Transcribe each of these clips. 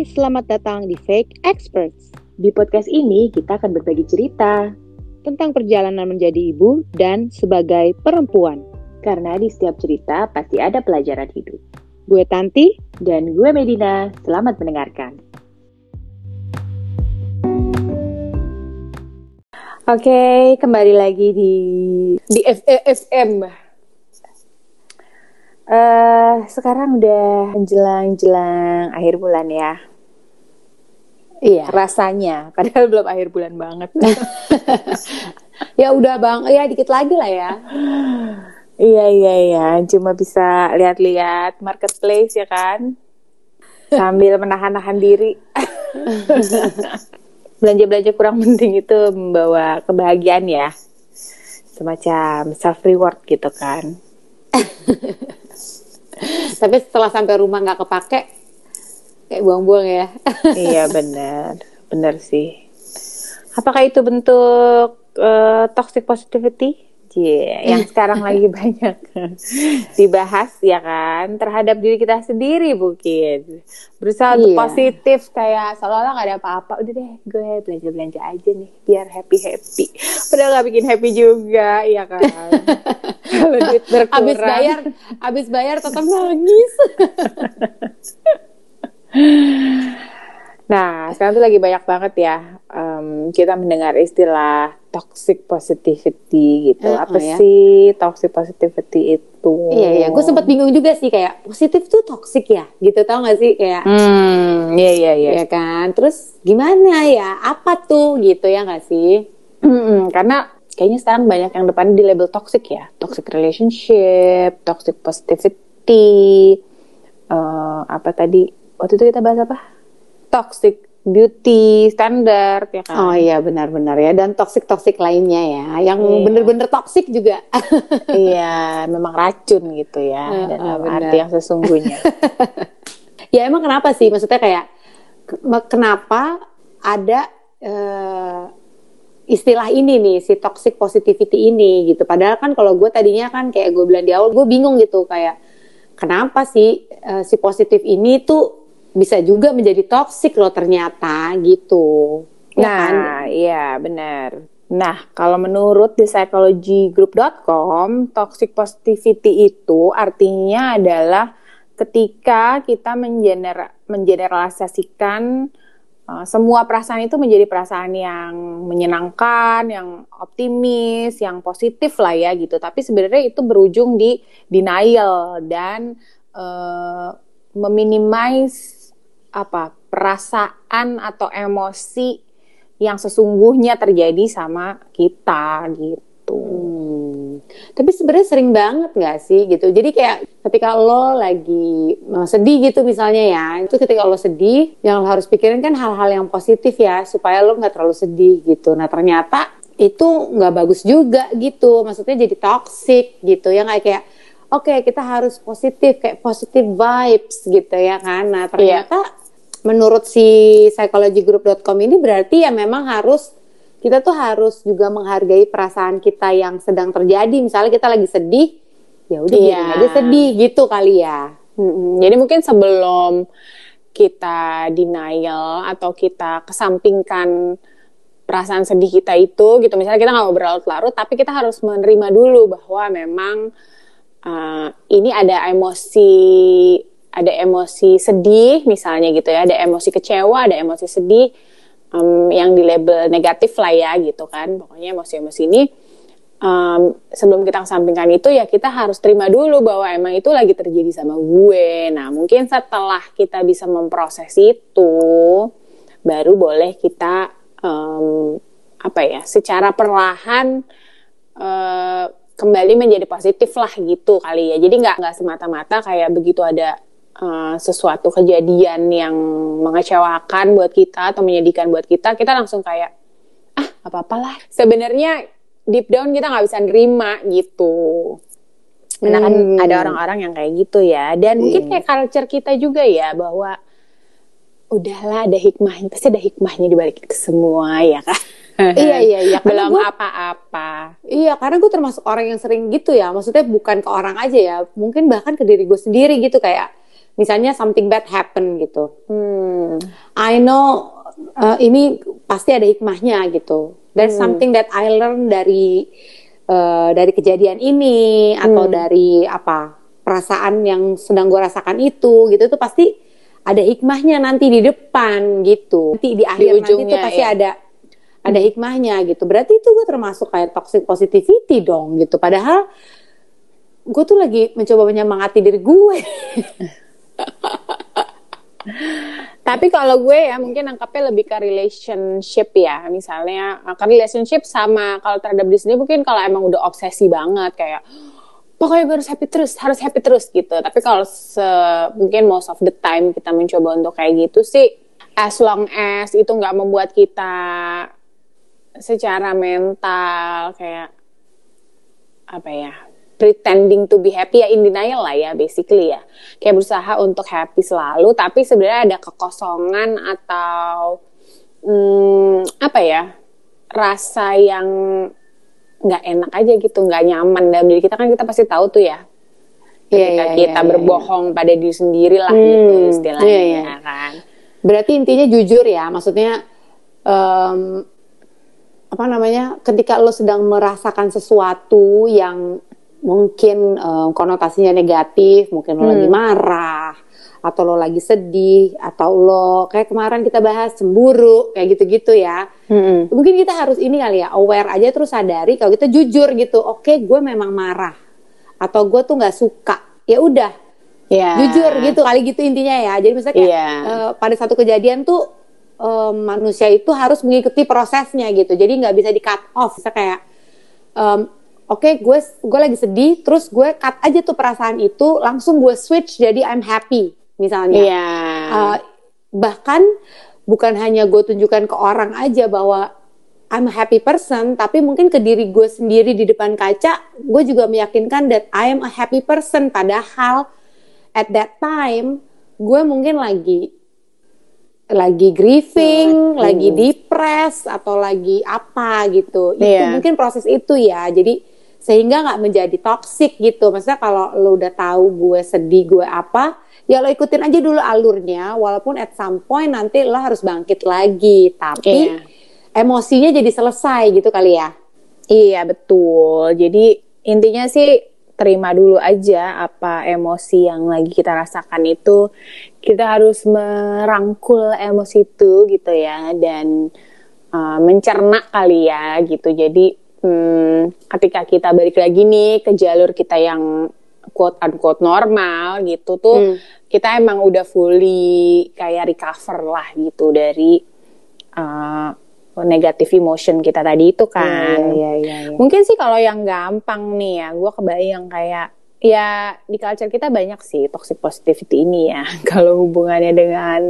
Hai, selamat datang di Fake Experts. Di podcast ini kita akan berbagi cerita tentang perjalanan menjadi ibu dan sebagai perempuan. Karena di setiap cerita pasti ada pelajaran hidup. Gue Tanti dan gue Medina. Selamat mendengarkan. Oke, kembali lagi di di FFM. Uh, eh, sekarang udah menjelang-jelang akhir bulan ya. Iya. Rasanya, padahal belum akhir bulan banget. ya udah bang, ya dikit lagi lah ya. iya iya iya, cuma bisa lihat-lihat marketplace ya kan, sambil menahan-nahan diri. Belanja-belanja kurang penting itu membawa kebahagiaan ya, semacam self reward gitu kan. Tapi setelah sampai rumah nggak kepake, kayak buang-buang ya. iya benar, benar sih. Apakah itu bentuk uh, toxic positivity? Yeah, yang sekarang lagi banyak dibahas ya kan terhadap diri kita sendiri mungkin berusaha untuk iya. positif kayak seolah-olah gak ada apa-apa udah deh gue belanja belanja aja nih biar happy happy padahal gak bikin happy juga ya kan kalau duit berkurang abis bayar abis bayar tetap nangis Nah, sekarang tuh lagi banyak banget ya um, kita mendengar istilah toxic positivity gitu. Uh, Apa oh, ya? sih toxic positivity itu? Iya, iya. Gue sempat bingung juga sih kayak positif tuh toxic ya, gitu tau gak sih kayak? Hmm, iya iya iya. Ya kan. Terus gimana ya? Apa tuh gitu ya gak sih? Hmm, karena kayaknya sekarang banyak yang depan di label toxic ya, toxic relationship, toxic positivity, uh, apa tadi? Waktu itu kita bahas apa? toxic beauty standard ya kan. Oh iya benar-benar ya dan toxic-toxic lainnya ya. Yang iya. bener-bener toxic juga. iya, memang racun gitu ya uh, dalam uh, arti yang sesungguhnya. ya emang kenapa sih? Maksudnya kayak kenapa ada uh, istilah ini nih si toxic positivity ini gitu. Padahal kan kalau gue tadinya kan kayak gue bilang di awal gue bingung gitu kayak kenapa sih uh, si positif ini tuh bisa juga menjadi toksik loh ternyata gitu. Ya nah, kan? iya benar. Nah, kalau menurut di psychologygroup.com, toxic positivity itu artinya adalah ketika kita mengener mengeneralisasikan uh, semua perasaan itu menjadi perasaan yang menyenangkan, yang optimis, yang positif lah ya gitu. Tapi sebenarnya itu berujung di denial dan uh, meminimize apa perasaan atau emosi yang sesungguhnya terjadi sama kita gitu. Hmm. Tapi sebenarnya sering banget nggak sih gitu. Jadi kayak ketika lo lagi eh, sedih gitu misalnya ya, itu ketika lo sedih, yang lo harus pikirin kan hal-hal yang positif ya supaya lo nggak terlalu sedih gitu. Nah ternyata itu nggak bagus juga gitu. Maksudnya jadi toxic gitu ya kayak kayak oke okay, kita harus positif kayak positive vibes gitu ya kan. Nah ternyata yeah menurut si psychologygroup.com ini berarti ya memang harus kita tuh harus juga menghargai perasaan kita yang sedang terjadi. Misalnya kita lagi sedih, ya udah yeah. aja sedih gitu kali ya. Hmm, jadi mungkin sebelum kita denial atau kita kesampingkan perasaan sedih kita itu gitu misalnya kita nggak mau berlarut-larut tapi kita harus menerima dulu bahwa memang uh, ini ada emosi ada emosi sedih misalnya gitu ya, ada emosi kecewa, ada emosi sedih um, yang di label negatif lah ya gitu kan. Pokoknya emosi-emosi ini um, sebelum kita kesampingkan itu ya kita harus terima dulu bahwa emang itu lagi terjadi sama gue. Nah mungkin setelah kita bisa memproses itu, baru boleh kita um, apa ya, secara perlahan uh, kembali menjadi positif lah gitu kali ya. Jadi nggak nggak semata-mata kayak begitu ada uh, sesuatu kejadian yang mengecewakan buat kita atau menyedihkan buat kita, kita langsung kayak ah apa-apalah. Sebenarnya deep down kita nggak bisa nerima gitu. Karena kan hmm. ada orang-orang yang kayak gitu ya. Dan hmm. mungkin kayak culture kita juga ya bahwa udahlah ada hikmahnya, pasti ada hikmahnya di balik itu semua ya kan. iya iya iya. Belum apa-apa. Iya karena gue termasuk orang yang sering gitu ya. Maksudnya bukan ke orang aja ya. Mungkin bahkan ke diri gue sendiri gitu kayak misalnya something bad happen gitu. Hmm. I know uh, ini pasti ada hikmahnya gitu. There's hmm. something that I learn dari uh, dari kejadian ini atau hmm. dari apa perasaan yang sedang gue rasakan itu gitu itu pasti ada hikmahnya nanti di depan gitu. Nanti di akhir di nanti itu pasti ya. ada ada hikmahnya gitu. Berarti itu gue termasuk kayak toxic positivity dong gitu. Padahal gue tuh lagi mencoba menyemangati diri gue. Tapi kalau gue ya mungkin nangkapnya lebih ke relationship ya. Misalnya ke relationship sama kalau terhadap diri sendiri mungkin kalau emang udah obsesi banget kayak pokoknya gue harus happy terus, harus happy terus gitu. Tapi kalau mungkin most of the time kita mencoba untuk kayak gitu sih as long as itu nggak membuat kita secara mental kayak apa ya pretending to be happy ya in denial lah ya basically ya kayak berusaha untuk happy selalu tapi sebenarnya ada kekosongan atau hmm, apa ya rasa yang nggak enak aja gitu nggak nyaman dalam diri kita kan kita pasti tahu tuh ya iya, ketika yeah, yeah, kita yeah, berbohong yeah. pada diri sendiri lah hmm, gitu istilahnya yeah, yeah. kan berarti intinya jujur ya maksudnya um, apa namanya ketika lo sedang merasakan sesuatu yang mungkin um, konotasinya negatif mungkin lo hmm. lagi marah atau lo lagi sedih atau lo kayak kemarin kita bahas cemburu kayak gitu-gitu ya hmm. mungkin kita harus ini kali ya aware aja terus sadari kalau kita jujur gitu oke okay, gue memang marah atau gue tuh nggak suka ya udah yeah. jujur gitu kali gitu intinya ya jadi misalnya kayak yeah. Iya. uh, pada satu kejadian tuh um, manusia itu harus mengikuti prosesnya gitu. Jadi nggak bisa di cut off. Bisa kayak um, oke okay, gue gue lagi sedih, terus gue cut aja tuh perasaan itu, langsung gue switch jadi I'm happy misalnya. Yeah. Iya. Uh, bahkan bukan hanya gue tunjukkan ke orang aja bahwa I'm a happy person, tapi mungkin ke diri gue sendiri di depan kaca, gue juga meyakinkan that I am a happy person. Padahal at that time gue mungkin lagi lagi grieving, hmm. lagi depres atau lagi apa gitu. Itu yeah. mungkin proses itu ya. Jadi sehingga nggak menjadi toxic gitu. Maksudnya kalau lo udah tahu gue sedih, gue apa, ya lo ikutin aja dulu alurnya. Walaupun at some point nanti lo harus bangkit lagi. Tapi yeah. emosinya jadi selesai gitu kali ya. Iya betul. Jadi intinya sih terima dulu aja apa emosi yang lagi kita rasakan itu kita harus merangkul emosi itu gitu ya dan uh, mencerna kali ya gitu jadi hmm, ketika kita balik lagi nih ke jalur kita yang quote unquote normal gitu tuh hmm. kita emang udah fully kayak recover lah gitu dari uh, negative emotion kita tadi itu kan. Iya, iya, iya, Mungkin sih kalau yang gampang nih ya, gue kebayang kayak ya di culture kita banyak sih toxic positivity ini ya. kalau hubungannya dengan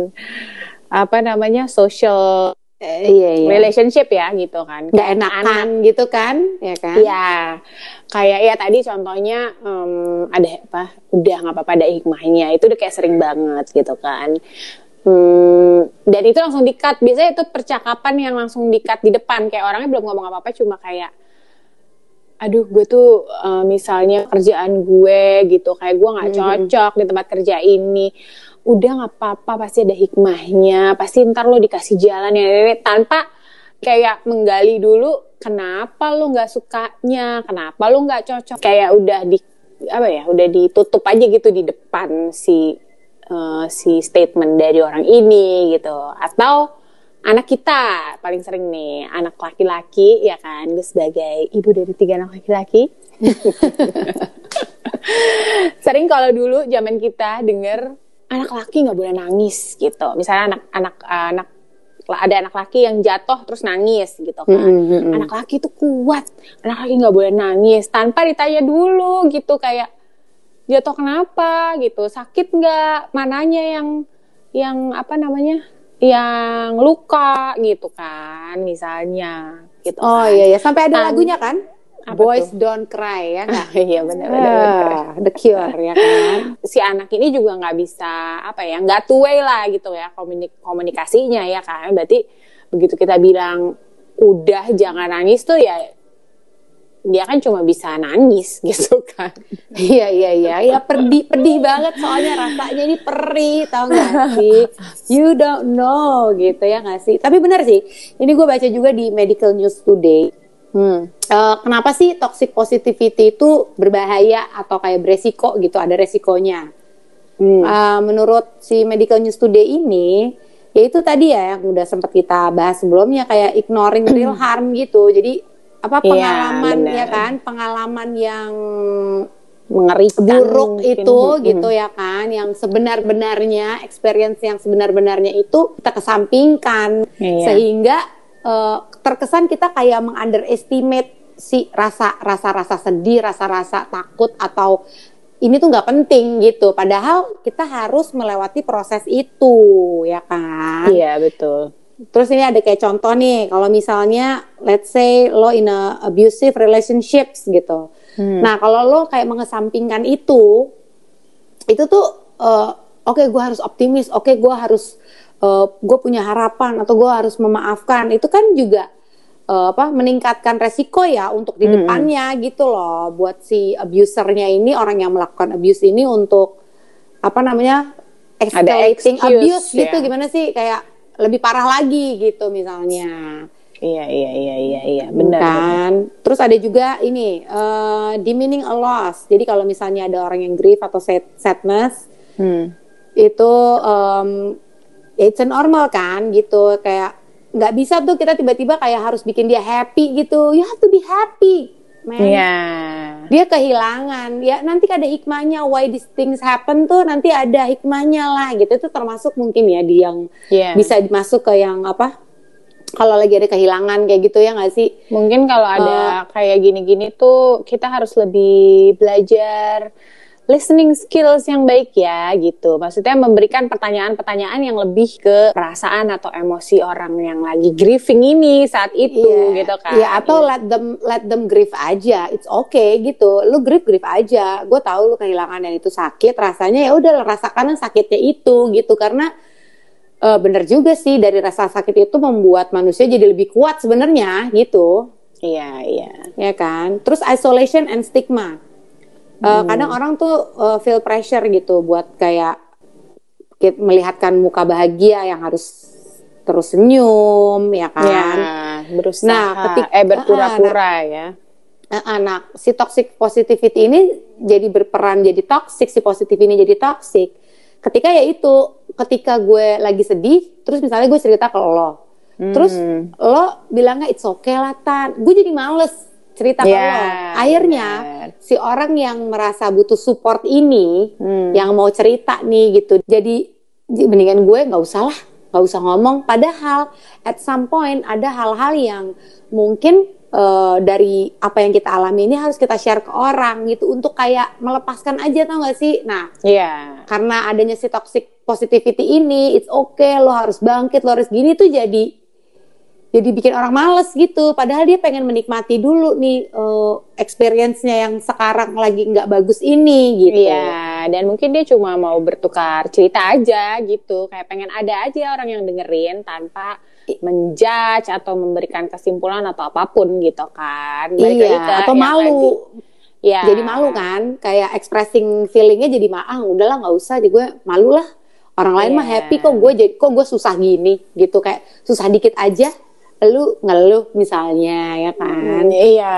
apa namanya social eh, iya, iya. relationship ya gitu kan. Gak enakan gitu kan, ya kan? Iya. Kayak ya tadi contohnya um, ada apa? Udah nggak apa-apa ada hikmahnya. Itu udah kayak sering banget gitu kan. Hmm, dan itu langsung dikat. Biasanya itu percakapan yang langsung dikat di depan. Kayak orangnya belum ngomong apa-apa, cuma kayak, aduh gue tuh uh, misalnya kerjaan gue gitu, kayak gue nggak cocok di tempat kerja ini. Udah nggak apa-apa, pasti ada hikmahnya. Pasti ntar lo dikasih jalan ya, tanpa kayak menggali dulu kenapa lo nggak sukanya, kenapa lo nggak cocok. Kayak udah di apa ya, udah ditutup aja gitu di depan si uh, si statement dari orang ini gitu atau anak kita paling sering nih anak laki-laki ya kan gue sebagai ibu dari tiga anak laki-laki sering kalau dulu zaman kita denger anak laki nggak boleh nangis gitu. Misalnya anak anak anak ada anak laki yang jatuh terus nangis gitu kan. Mm -hmm. anak laki itu kuat anak laki nggak boleh nangis tanpa ditanya dulu gitu kayak jatuh kenapa? gitu. Sakit nggak? Mananya yang yang apa namanya yang luka gitu kan misalnya gitu oh kan. iya iya. Sampai ada lagunya kan Boys tuh? Don't Cry ya iya benar-benar. Uh, the Cure ya kan. Si anak ini juga nggak bisa apa ya nggak tuwe lah gitu ya komunik komunikasinya ya kan. Berarti begitu kita bilang udah jangan nangis tuh ya dia kan cuma bisa nangis gitu kan. Iya iya iya ya pedih pedih banget soalnya rasanya ini perih tau gak sih? You don't know gitu ya gak sih? Tapi benar sih, ini gue baca juga di Medical News Today. Hmm. Uh, kenapa sih toxic positivity itu berbahaya atau kayak beresiko gitu? Ada resikonya. Hmm. Uh, menurut si Medical News Today ini, yaitu tadi ya yang udah sempat kita bahas sebelumnya kayak ignoring real harm gitu. Jadi apa iya, pengalaman ya, ya kan pengalaman yang mengerikan buruk mungkin. itu hmm. gitu ya kan yang sebenar-benarnya experience yang sebenar-benarnya itu kita kesampingkan iya. sehingga uh, terkesan kita kayak mengunderestimate si rasa rasa rasa sedih rasa rasa takut atau ini tuh nggak penting gitu padahal kita harus melewati proses itu ya kan iya betul Terus ini ada kayak contoh nih, kalau misalnya let's say lo in a abusive relationships gitu. Hmm. Nah, kalau lo kayak mengesampingkan itu, itu tuh uh, oke okay, gue harus optimis, oke okay, gue harus uh, gue punya harapan atau gue harus memaafkan. Itu kan juga uh, apa meningkatkan resiko ya untuk di hmm. depannya hmm. gitu loh buat si abusernya ini orang yang melakukan abuse ini untuk apa namanya escalating abuse gitu. ya. gitu gimana sih kayak lebih parah lagi gitu misalnya. Iya iya iya iya iya benar. Kan. Benar. Terus ada juga ini uh, demeaning a loss. Jadi kalau misalnya ada orang yang grief atau sad, sadness, hmm. itu um, it's normal kan gitu kayak nggak bisa tuh kita tiba-tiba kayak harus bikin dia happy gitu. You have to be happy Iya. Yeah. Dia kehilangan. Ya nanti ada hikmahnya why these things happen tuh nanti ada hikmahnya lah gitu. Itu termasuk mungkin ya di yang yeah. bisa masuk ke yang apa? Kalau lagi ada kehilangan kayak gitu ya nggak sih? Mungkin kalau ada uh, kayak gini-gini tuh kita harus lebih belajar listening skills yang baik ya gitu. Maksudnya memberikan pertanyaan-pertanyaan yang lebih ke perasaan atau emosi orang yang lagi grieving ini saat itu yeah. gitu kan. Iya, yeah, atau yeah. let them let them grieve aja. It's okay gitu. Lu grieve grieve aja. Gue tahu lu kehilangan dan itu sakit, rasanya ya udah rasakan sakitnya itu gitu karena uh, bener juga sih dari rasa sakit itu membuat manusia jadi lebih kuat sebenarnya gitu. Iya, iya. Ya kan? Terus isolation and stigma Uh, kadang orang tuh uh, feel pressure gitu buat kayak melihatkan muka bahagia yang harus terus senyum ya kan. Ya, berusaha. Nah, ketika eh berpura-pura uh, ya. Uh, nah, si toxic positivity ini jadi berperan jadi toxic, si positif ini jadi toxic. Ketika ya itu, ketika gue lagi sedih, terus misalnya gue cerita ke lo, hmm. terus lo bilangnya it's okay lah tan, gue jadi males cerita yeah, ke lo. Akhirnya yeah. si orang yang merasa butuh support ini, hmm. yang mau cerita nih gitu, jadi mendingan gue nggak usah lah, nggak usah ngomong. Padahal at some point ada hal-hal yang mungkin uh, dari apa yang kita alami ini harus kita share ke orang gitu untuk kayak melepaskan aja tau gak sih? Nah, yeah. karena adanya si toxic positivity ini, it's okay, lo harus bangkit, lo harus gini tuh jadi jadi bikin orang males gitu. Padahal dia pengen menikmati dulu nih uh, experience-nya yang sekarang lagi nggak bagus ini gitu. Ya dan mungkin dia cuma mau bertukar cerita aja gitu. Kayak pengen ada aja orang yang dengerin tanpa menjudge atau memberikan kesimpulan atau apa pun gitu kan. Balik iya ke, atau malu. ya jadi malu kan? Kayak expressing feelingnya jadi mah ah udahlah nggak usah. Jadi gue malu lah orang lain yeah. mah happy kok. Gue jadi kok gue susah gini gitu. Kayak susah dikit aja lu ngeluh misalnya ya kan? Hmm, iya.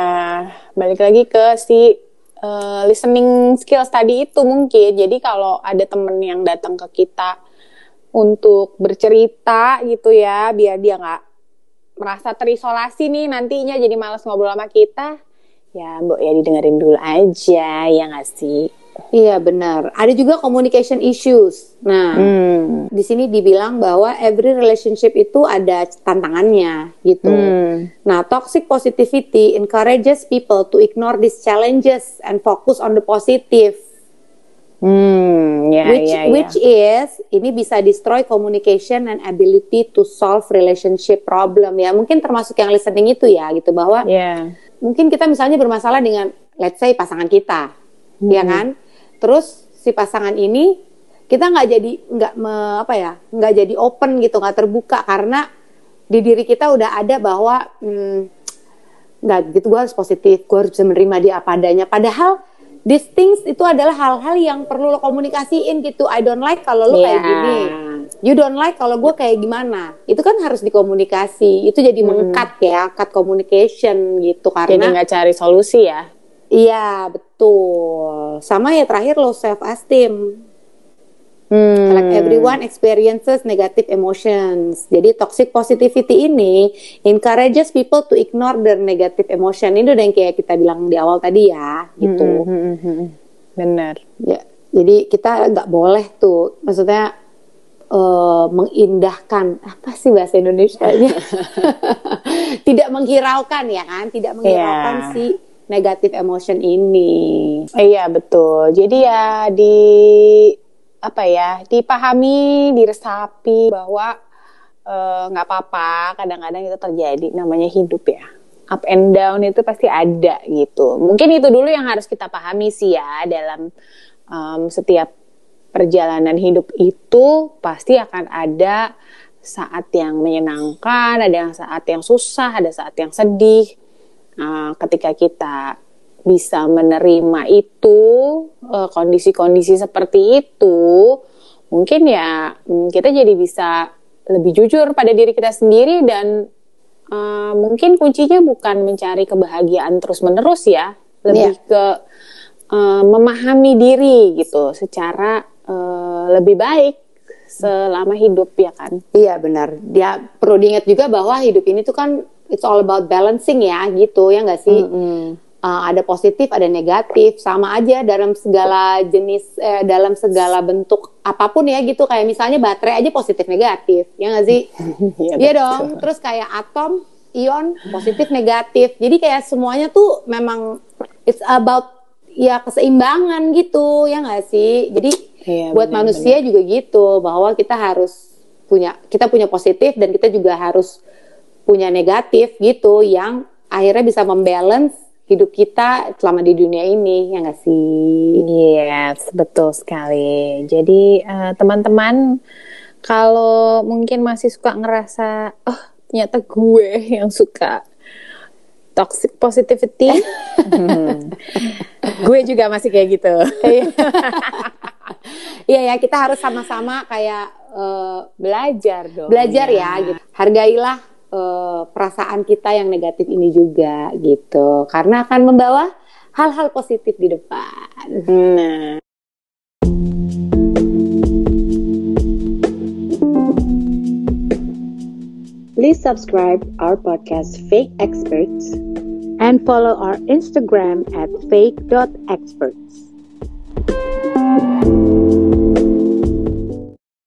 Balik lagi ke si uh, listening skills tadi itu mungkin. Jadi kalau ada temen yang datang ke kita untuk bercerita gitu ya biar dia nggak merasa terisolasi nih nantinya jadi malas ngobrol sama kita ya mbok ya didengerin dulu aja ya nggak sih Iya benar. Ada juga communication issues. Nah, hmm. di sini dibilang bahwa every relationship itu ada tantangannya gitu. Hmm. Nah, toxic positivity encourages people to ignore these challenges and focus on the positive. Hmm, yeah, which yeah, yeah. which is ini bisa destroy communication and ability to solve relationship problem ya. Mungkin termasuk yang listening itu ya gitu bahwa yeah. mungkin kita misalnya bermasalah dengan let's say pasangan kita, ya hmm. ya kan? Terus si pasangan ini kita nggak jadi nggak apa ya nggak jadi open gitu nggak terbuka. Karena di diri kita udah ada bahwa hmm, nggak gitu gue harus positif gue harus bisa menerima dia apa adanya. Padahal these things itu adalah hal-hal yang perlu lo komunikasiin gitu. I don't like kalau lo yeah. kayak gini. You don't like kalau gue kayak gimana. Itu kan harus dikomunikasi. Itu jadi hmm. mengkat ya cut communication gitu. Karena jadi nggak cari solusi ya iya betul sama ya terakhir lo self esteem Hmm. Like everyone experiences negative emotions. Jadi toxic positivity ini encourages people to ignore their negative emotion. Ini udah yang kayak kita bilang di awal tadi ya, gitu. Hmm, hmm, hmm, hmm. Benar. Ya, jadi kita nggak boleh tuh, maksudnya uh, mengindahkan apa sih bahasa Indonesia-nya? Tidak menghiraukan ya kan? Tidak menghiraukan yeah. si negative emotion ini. Iya betul. Jadi ya di apa ya dipahami diresapi bahwa eh, nggak uh, apa-apa kadang-kadang itu terjadi namanya hidup ya up and down itu pasti ada gitu mungkin itu dulu yang harus kita pahami sih ya dalam um, setiap perjalanan hidup itu pasti akan ada saat yang menyenangkan ada yang saat yang susah ada saat yang sedih uh, ketika kita bisa menerima itu eh, kondisi-kondisi seperti itu mungkin ya mm, kita jadi bisa lebih jujur pada diri kita sendiri dan uh, mungkin kuncinya bukan mencari kebahagiaan terus menerus ya lebih yeah. ke uh, memahami diri gitu secara uh, lebih baik selama hidup ya kan iya benar dia perlu diingat juga bahwa hidup ini tuh kan it's all about balancing ya gitu ya nggak sih? Mm -hmm uh, ada positif ada negatif sama aja dalam segala jenis eh, dalam segala bentuk apa pun ya gitu. Kayak misalnya baterai aja positif negatif ya nggak sih? Iya ya dong. Terus kayak atom ion positif negatif. Jadi kayak semuanya tuh memang it's about ya keseimbangan gitu ya nggak sih? Jadi iya, buat bener, manusia bener. juga gitu bahwa kita harus punya kita punya positif dan kita juga harus punya negatif gitu yang akhirnya bisa membalance hidup kita selama di dunia ini ya nggak sih? Yes, betul sekali. Jadi uh, teman-teman kalau mungkin masih suka ngerasa oh ternyata gue yang suka toxic positivity, hmm, gue juga masih kayak gitu. Iya ya kita harus sama-sama kayak uh, belajar dong. Belajar ya, ya gitu. Hargailah uh, perasaan kita yang negatif ini juga gitu karena akan membawa hal-hal positif di depan. Nah. Please subscribe our podcast Fake Experts and follow our Instagram at fake.experts. Thank you